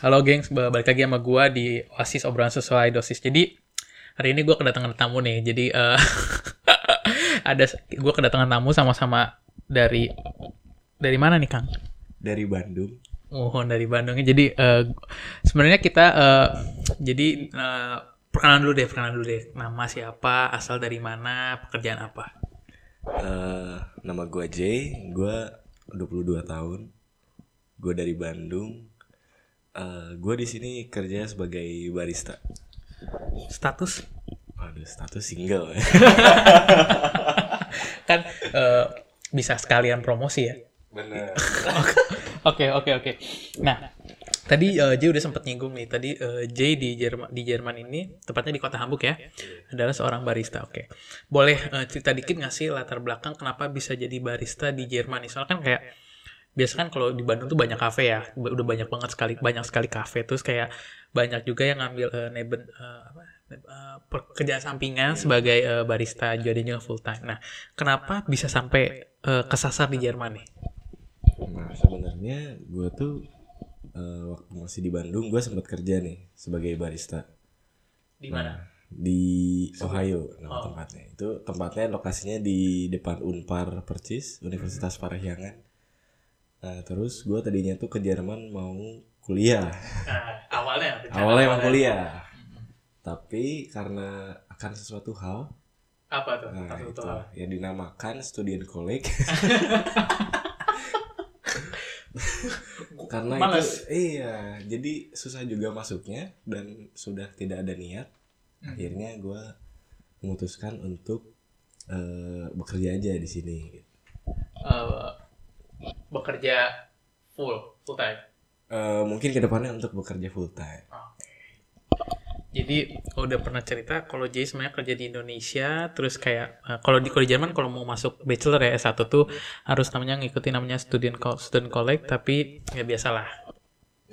Halo gengs, balik lagi sama gue di Oasis Obrolan Sesuai Dosis. Jadi hari ini gue kedatangan tamu nih. Jadi uh, ada gue kedatangan tamu sama-sama dari dari mana nih Kang? Dari Bandung. Oh dari Bandung. Jadi uh, sebenarnya kita uh, jadi uh, perkenalan dulu deh, perkenalan dulu deh. Nama siapa, asal dari mana, pekerjaan apa? Uh, nama gue Jay, gue 22 tahun. Gue dari Bandung Uh, gue di sini kerja sebagai barista. Status? Waduh, status single. kan uh, bisa sekalian promosi ya. Bener. Oke oke oke. Nah tadi uh, Jay udah sempat nyinggung nih. Tadi uh, Jay di Jerman di Jerman ini tepatnya di kota Hamburg ya adalah seorang barista. Oke. Boleh uh, cerita dikit nggak sih latar belakang kenapa bisa jadi barista di Jerman? Soalnya kan kayak biasa kan kalau di Bandung tuh banyak kafe ya udah banyak banget sekali banyak sekali kafe. Terus kayak banyak juga yang ngambil uh, neben uh, apa uh, pekerjaan sampingan sebagai uh, barista jadinya full time nah kenapa bisa sampai uh, kesasar di Jerman nih? Nah sebenarnya gue tuh uh, waktu masih di Bandung gue sempat kerja nih sebagai barista. Di mana? Nah, di Ohio nama oh. tempatnya. Itu tempatnya lokasinya di depan Unpar Percis Universitas Parahyangan Nah, terus gue tadinya tuh ke Jerman mau kuliah. Nah, awalnya? Awalnya mau kuliah. Hmm. Tapi karena akan sesuatu hal. Apa tuh? Nah, itu hal? yang dinamakan student college. karena Males. itu iya jadi susah juga masuknya dan sudah tidak ada niat hmm. akhirnya gue memutuskan untuk uh, bekerja aja di sini uh, bekerja full full time? Uh, mungkin ke depannya untuk bekerja full time. Okay. Jadi udah pernah cerita kalau Jay sebenarnya kerja di Indonesia, terus kayak uh, kalau di kalau di Jerman kalau mau masuk bachelor ya S1 tuh harus namanya ngikutin namanya student student collect, tapi ya biasalah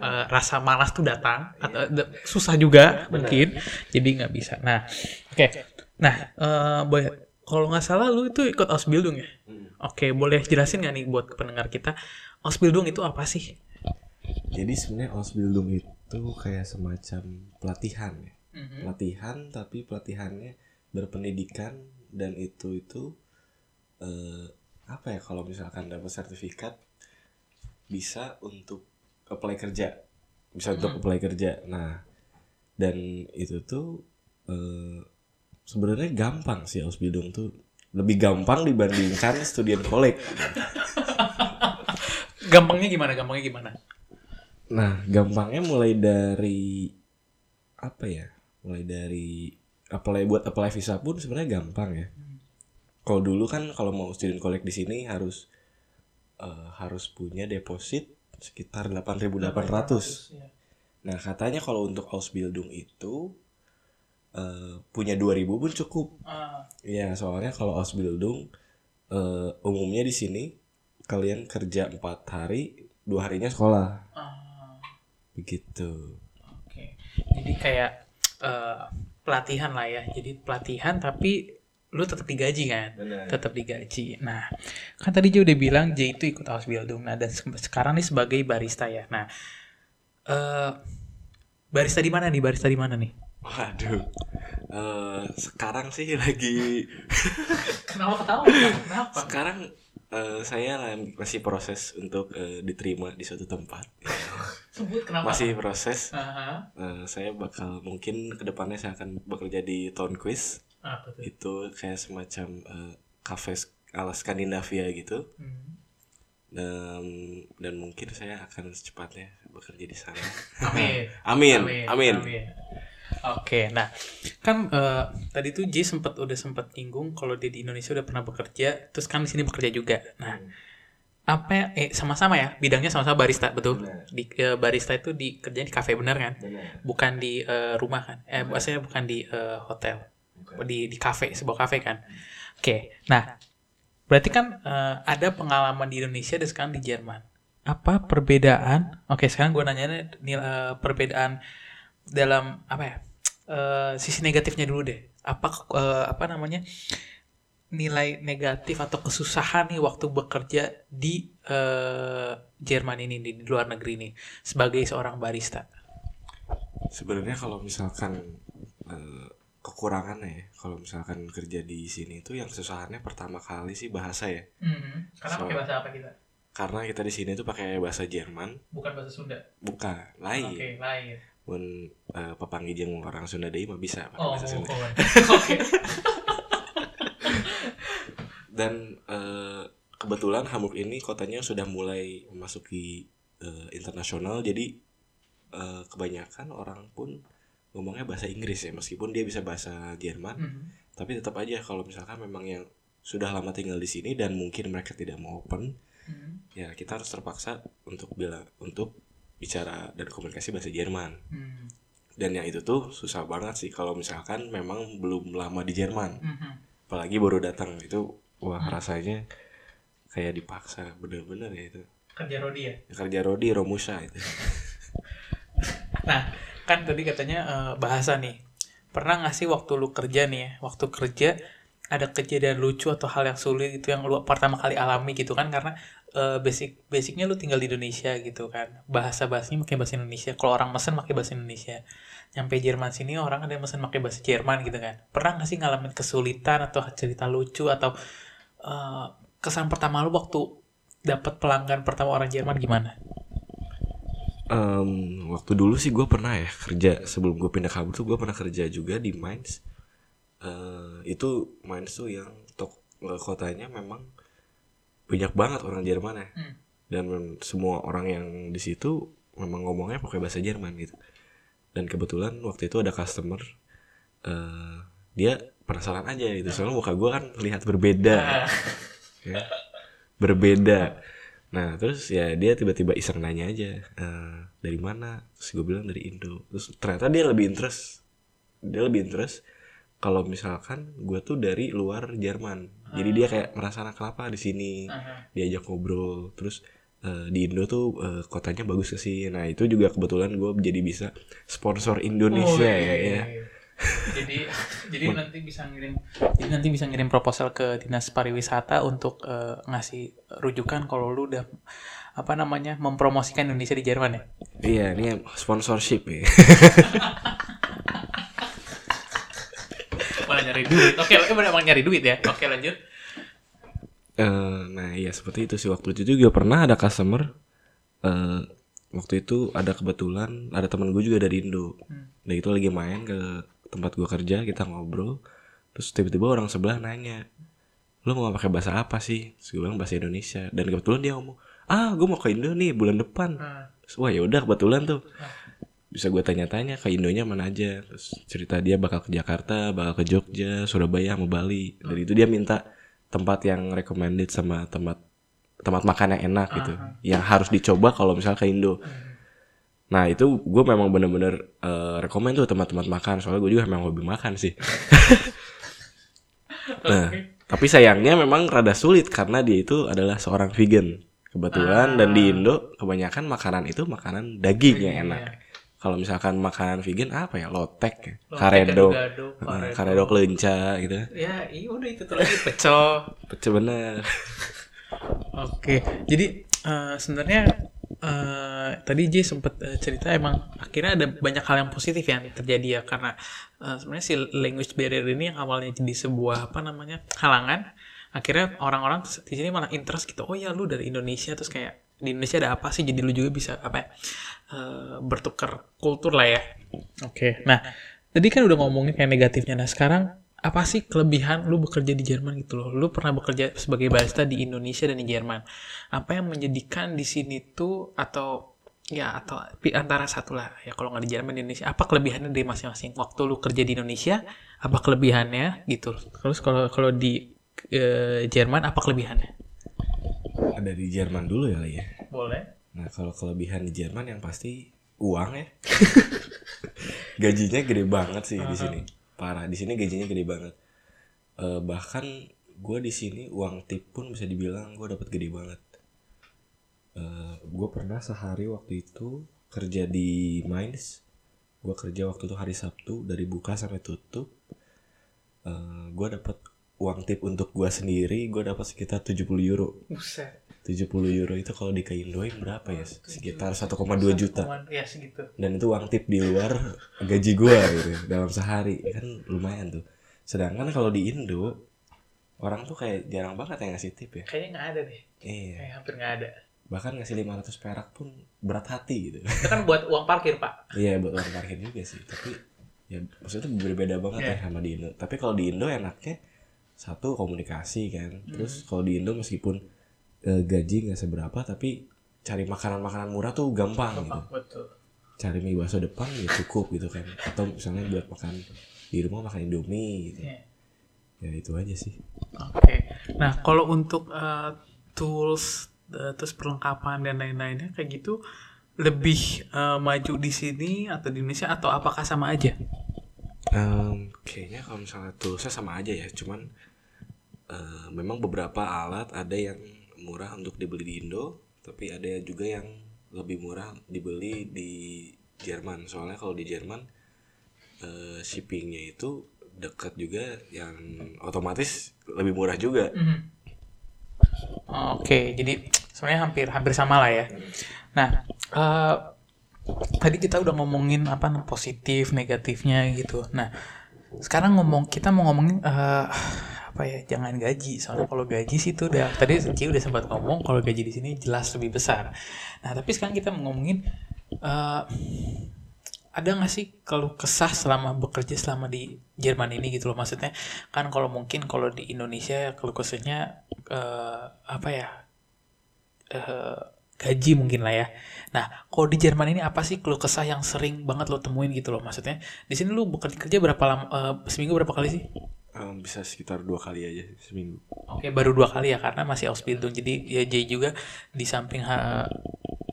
uh, rasa malas tuh datang atau susah juga mungkin, jadi nggak bisa. Nah, oke, okay. nah uh, boy, kalau nggak salah lu itu ikut Ausbildung ya? Hmm. Oke, boleh jelasin nggak nih buat pendengar kita, Ausbildung itu apa sih? Jadi sebenarnya Ausbildung itu kayak semacam pelatihan ya. Mm-hmm. Pelatihan tapi pelatihannya berpendidikan dan itu itu uh, apa ya kalau misalkan dapat sertifikat bisa untuk apply kerja. Bisa mm-hmm. untuk apply kerja. Nah, dan itu tuh uh, sebenarnya gampang sih Ausbildung tuh lebih gampang dibandingkan student college. Gampangnya gimana? Gampangnya gimana? Nah, gampangnya mulai dari apa ya? Mulai dari apply buat apply visa pun sebenarnya gampang ya. Kalau dulu kan kalau mau student college di sini harus uh, harus punya deposit sekitar 8.800. Ya. Nah, katanya kalau untuk Ausbildung itu uh, punya 2000 pun cukup. Uh. Ya, soalnya kalau Ausbildung uh, umumnya di sini kalian kerja empat hari, dua harinya sekolah. Uh. Begitu. Oke. Okay. Jadi kayak uh, pelatihan lah ya. Jadi pelatihan tapi lu tetap digaji kan Bener. tetap digaji nah kan tadi J udah bilang J itu ikut Ausbildung nah dan sekarang nih sebagai barista ya nah uh, barista di mana nih barista di mana nih Waduh, uh, sekarang sih lagi. Kenapa ketawa? Kenapa? Sekarang uh, saya masih proses untuk uh, diterima di suatu tempat. Sebut kenapa? Masih proses. Uh -huh. uh, saya bakal mungkin ke depannya saya akan bekerja di Town Quiz. Apa tuh? Itu kayak semacam uh, cafe ala Skandinavia gitu. Hmm. Dan dan mungkin saya akan secepatnya bekerja di sana. Amin. amin. Amin. Amin. Amin. Oke, nah kan uh, tadi tuh J sempat udah sempat nyinggung kalau dia di Indonesia udah pernah bekerja, terus kan di sini bekerja juga. Nah, hmm. apa ya, eh sama-sama ya bidangnya sama-sama barista betul? Bener. Di uh, barista itu di kerja di kafe bener kan? Bener. Bukan di uh, rumah kan? Eh, maksudnya bukan di uh, hotel, bukan. di di kafe sebuah kafe kan? Oke, nah berarti kan uh, ada pengalaman di Indonesia dan sekarang di Jerman. Apa perbedaan? Oke, sekarang gue nanya nih uh, perbedaan dalam apa ya? Uh, sisi negatifnya dulu deh. Apa uh, apa namanya? nilai negatif atau kesusahan nih waktu bekerja di eh, Jerman ini di, di luar negeri ini sebagai seorang barista? Sebenarnya kalau misalkan eh, kekurangannya ya, kalau misalkan kerja di sini itu yang kesusahannya pertama kali sih bahasa ya. Karena So- pakai bahasa apa kita? Karena kita di sini tuh pakai bahasa Jerman, Bukan bahasa Sunda. bukan lain. Oke, lain. Mun eh, papanggi jeung orang Sunda deui mah bisa pakai Oh, bahasa Sunda. oh, oke. Dan eh, kebetulan Hamburg ini kotanya sudah mulai memasuki eh, internasional jadi eh, kebanyakan orang pun ngomongnya bahasa Inggris ya meskipun dia bisa bahasa Jerman Mhm. tapi tetap aja kalau misalkan memang yang sudah lama tinggal di sini dan mungkin mereka tidak mau open Mhm. ya kita harus terpaksa untuk bilang untuk bicara dan komunikasi bahasa Jerman Mhm. dan yang itu tuh susah banget sih kalau misalkan memang belum lama di Jerman Mhm. apalagi baru datang itu wah rasanya kayak dipaksa bener-bener ya itu Kerja Rodi ya? kerja Rodi Romusa itu Nah, kan tadi katanya eh, bahasa nih. Pernah nggak sih waktu lu kerja nih ya, waktu kerja ada kejadian lucu atau hal yang sulit gitu yang lu pertama kali alami gitu kan karena eh, basic basicnya lu tinggal di Indonesia gitu kan. Bahasa bahasanya pakai bahasa Indonesia. Kalau orang mesen pakai bahasa Indonesia. Nyampe Jerman sini orang ada yang mesen pakai bahasa Jerman gitu kan. Pernah nggak sih ngalamin kesulitan atau cerita lucu atau eh, kesan pertama lu waktu dapat pelanggan pertama orang Jerman gimana? Em, waktu dulu sih gue pernah ya kerja. Sebelum gue pindah kabur tuh gue pernah kerja juga di Mainz. Eh, itu Mainz tuh yang tok kotanya memang banyak banget orang Jerman ya. Hmm. dan semua orang yang di situ memang ngomongnya pakai bahasa Jerman gitu. Dan kebetulan waktu itu ada customer eh dia penasaran aja gitu. Soalnya muka gue kan terlihat berbeda. Ya. berbeda. Nah terus ya dia tiba-tiba iseng nanya aja "Eh, dari mana? Terus gue bilang dari Indo. Terus ternyata dia lebih interest. Dia lebih interest kalau misalkan gue tuh dari luar Jerman jadi dia kayak merasa anak kelapa di sini? Diajak ngobrol. Terus eh, di Indo tuh eh, kotanya bagus ke sih nah itu juga kebetulan gue jadi bisa sponsor Indonesia Oh, ya, iya, ya. iya. jadi jadi nanti bisa ngirim jadi nanti bisa ngirim proposal ke dinas pariwisata untuk eh, ngasih rujukan kalau lu udah apa namanya mempromosikan Indonesia di Jerman ya? Iya ini sponsorship ya malah nyari duit. Oke oke emang nyari duit ya? Oke lanjut. Eh, nah iya seperti itu sih. Waktu itu juga pernah ada customer eh waktu itu ada kebetulan ada teman gue juga dari Indo. Hmm. dan itu lagi main ke tempat gue kerja kita ngobrol. Terus tiba-tiba orang sebelah nanya lo mau pakai bahasa apa sih? Terus gue bilang bahasa Indonesia. Dan kebetulan dia ngomong ah gue mau ke Indo nih bulan depan. Ah, Terus, wah ya udah kebetulan tuh bisa gue tanya-tanya ke Indonya mana aja. Terus cerita dia bakal ke Jakarta bakal ke Jogja Surabaya sama Bali. Dari itu dia minta tempat yang recommended sama tempat tempat makan yang enak gitu. Yang harus dicoba kalau misalnya ke Indo. Nah itu gue memang bener-bener eh, rekomend tuh tempat-tempat makan. Soalnya gue juga memang hobi makan sih. Nah tapi sayangnya memang rada sulit karena dia itu adalah seorang vegan. Kebetulan dan di Indo kebanyakan makanan itu makanan daging yang enak kalau misalkan makanan vegan apa ya? Lotek ya? Lotek, karedok. eh, karedok. karedok lenca gitu. Ya iya udah itu tuh lagi pecel pecah bener. Oke, jadi eh, sebenarnya eh, tadi J sempat eh, cerita emang akhirnya ada banyak hal yang positif yang terjadi ya karena eh, sebenarnya si language barrier ini yang awalnya jadi sebuah apa namanya halangan, akhirnya orang-orang di sini malah interest gitu. Oh ya lu dari Indonesia terus kayak di Indonesia ada apa sih? Jadi lu juga bisa apa ya, eh, bertukar kultur lah ya. Oke, nah tadi kan udah ngomongin kayak negatifnya. Nah sekarang apa sih kelebihan lu bekerja di Jerman gitu loh? Lu pernah bekerja sebagai barista di Indonesia dan di Jerman. Apa yang menjadikan di sini tuh atau ya atau antara satu lah ya kalau nggak di Jerman di Indonesia apa kelebihannya dari masing-masing waktu lu kerja di Indonesia apa kelebihannya gitu terus kalau kalau di eh, Jerman apa kelebihannya ada di Jerman dulu ya ya boleh Nah kalau kelebihan di Jerman yang pasti uang ya. gajinya gede banget sih di sini. Parah di sini gajinya gede banget. Eh, bahkan gue di sini uang tip pun bisa dibilang gue dapat gede banget. gue pernah sehari waktu itu kerja di Mainz. Gue kerja waktu itu hari Sabtu dari buka sampai tutup. gue dapat uang tip untuk gua sendiri gua dapat sekitar 70 euro. Buset. 70 euro itu kalau di Indoin berapa ya? Sekitar 1,2 juta. Ya segitu. Dan itu uang tip di luar gaji gua gitu dalam sehari kan lumayan tuh. Sedangkan kalau di Indo orang tuh kayak jarang banget yang ngasih tip ya. Kayaknya nggak ada deh. Iya. Kayak hampir nggak ada. Bahkan ngasih 500 perak pun berat hati gitu. Itu kan buat uang parkir pak. Iya buat uang parkir juga sih. Tapi ya maksudnya berbeda banget Iya. ya sama di Indo. Tapi kalau di Indo enaknya satu komunikasi kan. Terus kalau di Indo meskipun eh, gaji nggak seberapa tapi cari makanan-makanan murah tuh gampang gitu. Betul. Cari mie bakso depan ya cukup gitu kan. Atau misalnya buat makan di rumah makan Indomie gitu. Iya. Ya itu aja sih. Oke. Nah, kalau untuk eh, tools eh, terus perlengkapan dan lain-lainnya kayak gitu lebih eh, maju di sini atau di Indonesia atau apakah sama aja? Em, kayaknya kalau misalnya toolsnya sama aja ya, cuman eh, memang beberapa alat ada yang murah untuk dibeli di Indo, tapi ada juga yang lebih murah dibeli di Jerman. Soalnya kalau di Jerman eh, shippingnya itu dekat juga, yang otomatis lebih murah juga. Mhm. Oke, jadi sebenarnya hampir hampir sama lah ya. Nah, eh, tadi kita udah ngomongin apa positif negatifnya gitu. Nah, sekarang ngomong kita mau ngomongin eh, apa ya? Jangan gaji. Soalnya kalau gaji sih itu udah tadi Ci udah sempat ngomong kalau gaji di sini jelas lebih besar. Nah, tapi sekarang kita ngomongin eh, ada nggak sih kalau kesah selama bekerja selama di Jerman ini gitu loh maksudnya kan kalau mungkin kalau di Indonesia kalau kesahnya eh, apa ya eh, gaji mungkin lah ya nah kalau di Jerman ini apa sih keluh kesah yang sering banget lo temuin gitu loh maksudnya di sini lo bekerja kerja berapa lama eh, seminggu berapa kali sih Em, bisa sekitar dua kali aja seminggu. Oke, baru dua kali ya karena masih Ausbildung. Jadi ya J juga di samping ha-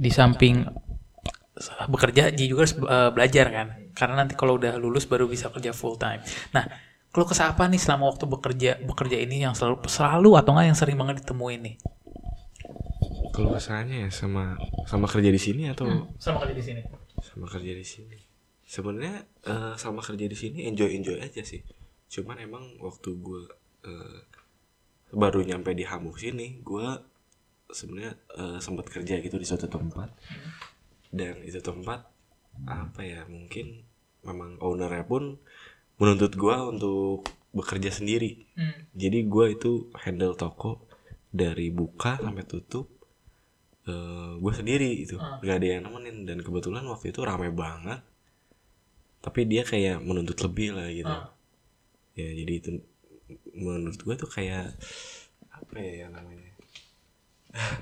di samping bekerja J juga harus eh, belajar kan. Karena nanti kalau udah lulus baru bisa kerja full time. Nah, kalau kesah apa nih selama waktu bekerja bekerja ini yang selalu selalu atau enggak yang sering banget ditemuin nih? Kalau kesannya ya sama sama kerja di sini atau Selama kerja di sini. sama kerja di sini sebenarnya eh, sama kerja di sini enjoy enjoy aja sih cuman emang waktu gue eh, baru nyampe di Hamburg sini gue sebenarnya eh, sempat kerja gitu di suatu tempat dan itu tempat apa ya mungkin memang ownernya pun menuntut gue untuk bekerja sendiri Hmm. jadi gue itu handle toko dari buka sampai tutup eh gue sendiri itu Ah. gak ada yang nemenin dan kebetulan waktu itu rame banget tapi dia kayak menuntut lebih lah gitu Ah. Ya jadi itu menurut gue tuh kayak apa ya yang namanya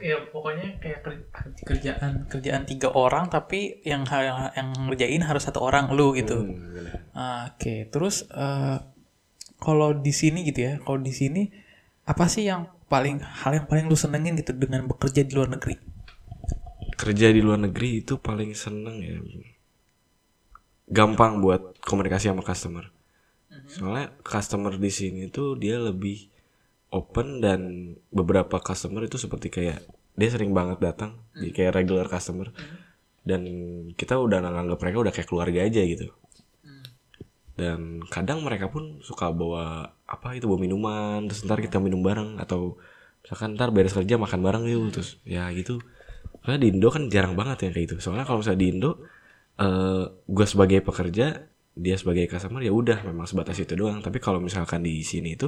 Ya pokoknya kayak ker- kerjaan kerjaan tiga orang tapi yang yang, yang ngerjain harus satu orang lu gitu. Hmm, Oke, terus eh, kalau di sini gitu ya, kalau di sini apa sih yang paling hal yang paling lu senengin gitu dengan bekerja di luar negeri? kerja di luar negeri itu paling seneng ya gampang buat komunikasi sama customer soalnya customer di sini tuh dia lebih open dan beberapa customer itu seperti kayak dia sering banget datang jadi kayak regular customer. Dan kita udah nganggap mereka udah kayak keluarga aja gitu. Dan kadang mereka pun suka bawa apa itu bawa minuman terus ntar kita minum bareng atau misalkan ntar beres kerja makan bareng yuk terus ya gitu. Soalnya di Indo kan jarang banget ya kayak gitu. Soalnya kalau misalnya di Indo eh gue sebagai pekerja dia sebagai customer ya udah memang sebatas itu doang. Tapi kalau misalkan di sini itu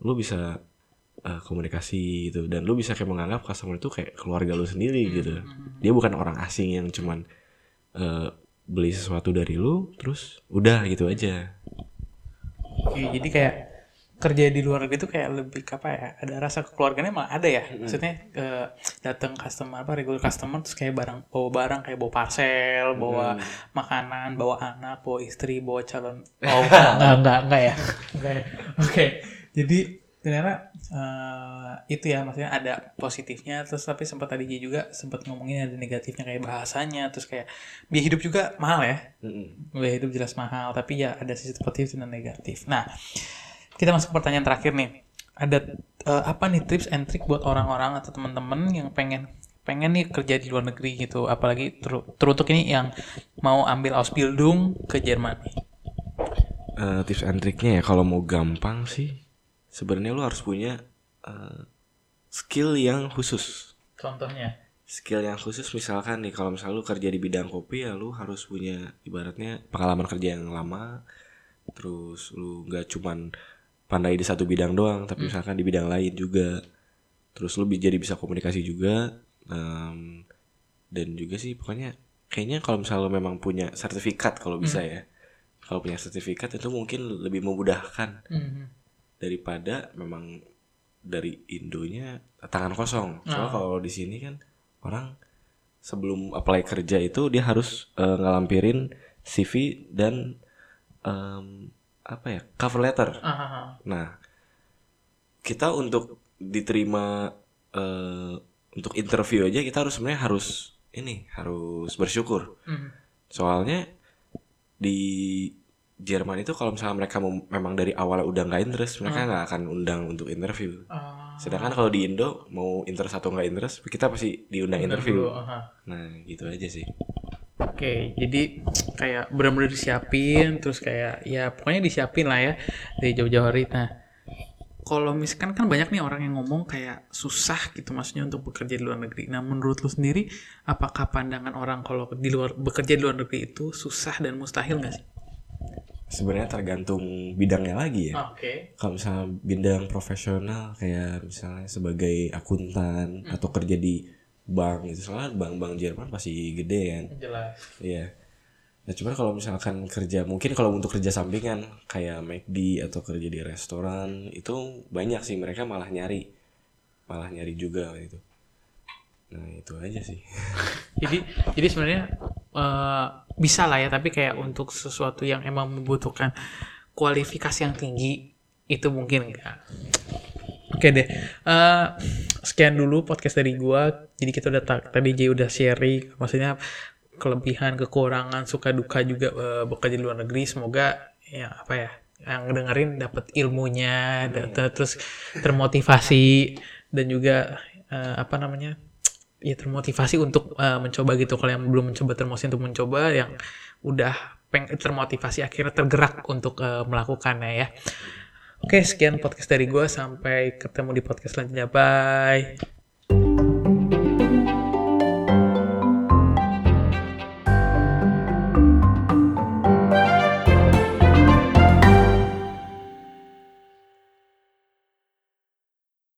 lu bisa eh, komunikasi gitu. Dan lu bisa kayak menganggap customer itu kayak keluarga lu sendiri gitu. dia bukan orang asing yang cuman eh, beli sesuatu dari lu terus udah gitu aja. Oke, jadi kayak kerja di luar negeri itu kayak lebih ke apa ya? Ada rasa kekeluarganya malah ada ya. Maksudnya eh, datang customer apa regular customer terus kayak barang bawa barang kayak bawa parcel, bawa makanan, bawa anak, bawa istri, bawa calon. Oh, enggak enggak enggak ya. Enggak ya. Oke. Jadi ternyata eh, itu ya maksudnya ada positifnya terus tapi sempat tadi juga sempat ngomongin ada negatifnya kayak bahasanya terus kayak biaya hidup juga mahal ya biaya hidup jelas mahal tapi ya ada sisi positif dan negatif nah kita masuk ke pertanyaan terakhir nih. Ada eh, apa nih tips and trick buat orang-orang atau teman-teman yang pengen pengen nih kerja di luar negeri gitu? Apalagi ter- teruntuk ini yang mau ambil Ausbildung ke Jerman nih Eh, tips and triknya ya kalau mau gampang sih sebenarnya lu harus punya eh, skill yang khusus. Contohnya. skill yang khusus misalkan nih kalau misalnya lu kerja di bidang kopi ya lu harus punya ibaratnya pengalaman kerja yang lama terus lu nggak cuman pandai di satu bidang doang tapi misalkan di bidang lain juga terus lu jadi bisa komunikasi juga em, dan juga sih pokoknya kayaknya kalau misalnya lu memang punya sertifikat kalau bisa ya kalau punya sertifikat itu mungkin lebih memudahkan Mhm. daripada memang dari Indonya tangan kosong. Soalnya Ah. kalau di sini kan orang sebelum apply kerja itu dia harus eh, ngelampirin CV dan em, apa ya cover letter. Ah, Nah kita untuk diterima eh, untuk interview aja kita harus sebenarnya harus ini harus bersyukur. mhm. Soalnya di Jerman itu kalau misalnya mereka mem- memang dari awal udah nggak interest, mereka nggak akan undang untuk interview. Ah, Sedangkan kalau di Indo mau interest atau nggak interest, kita pasti diundang interview. dulu, aha. Nah, gitu aja sih. Oke, jadi kayak benar-benar disiapin, terus kayak ya pokoknya disiapin lah ya dari jauh-jauh hari. Nah, kalau misalkan kan banyak nih orang yang ngomong kayak susah gitu maksudnya untuk bekerja di luar negeri. Nah, menurut lu sendiri, apakah pandangan orang kalau di luar bekerja di luar negeri itu susah dan mustahil nggak sih? Sebenarnya tergantung bidangnya lagi ya. Oke. Kalau misalnya bidang profesional kayak misalnya sebagai akuntan atau kerja di bank gitu, soalnya bank-bank Jerman pasti gede kan. Jelas. Iya. Nah cuman kalau misalkan kerja mungkin kalau untuk kerja sampingan kayak McD atau kerja di restoran itu banyak sih mereka malah nyari malah nyari juga gitu. Nah itu aja sih. Jadi jadi sebenarnya eh, bisa lah ya, tapi kayak untuk sesuatu yang emang membutuhkan kualifikasi yang tinggi itu mungkin enggak. Oke deh. Eh, sekian dulu podcast dari gua. Jadi kita udah ta- tadi Jay udah sharing maksudnya kelebihan, kekurangan, suka duka juga eh, bekerja di luar negeri. Semoga ya apa ya yang dengerin dapat ilmunya, da- terus termotivasi dan juga eh, apa namanya ya termotivasi untuk uh, mencoba gitu kalau yang belum mencoba termotivasi untuk mencoba yang udah peng termotivasi akhirnya tergerak untuk uh, melakukannya ya oke sekian podcast dari gue sampai ketemu di podcast selanjutnya. Bye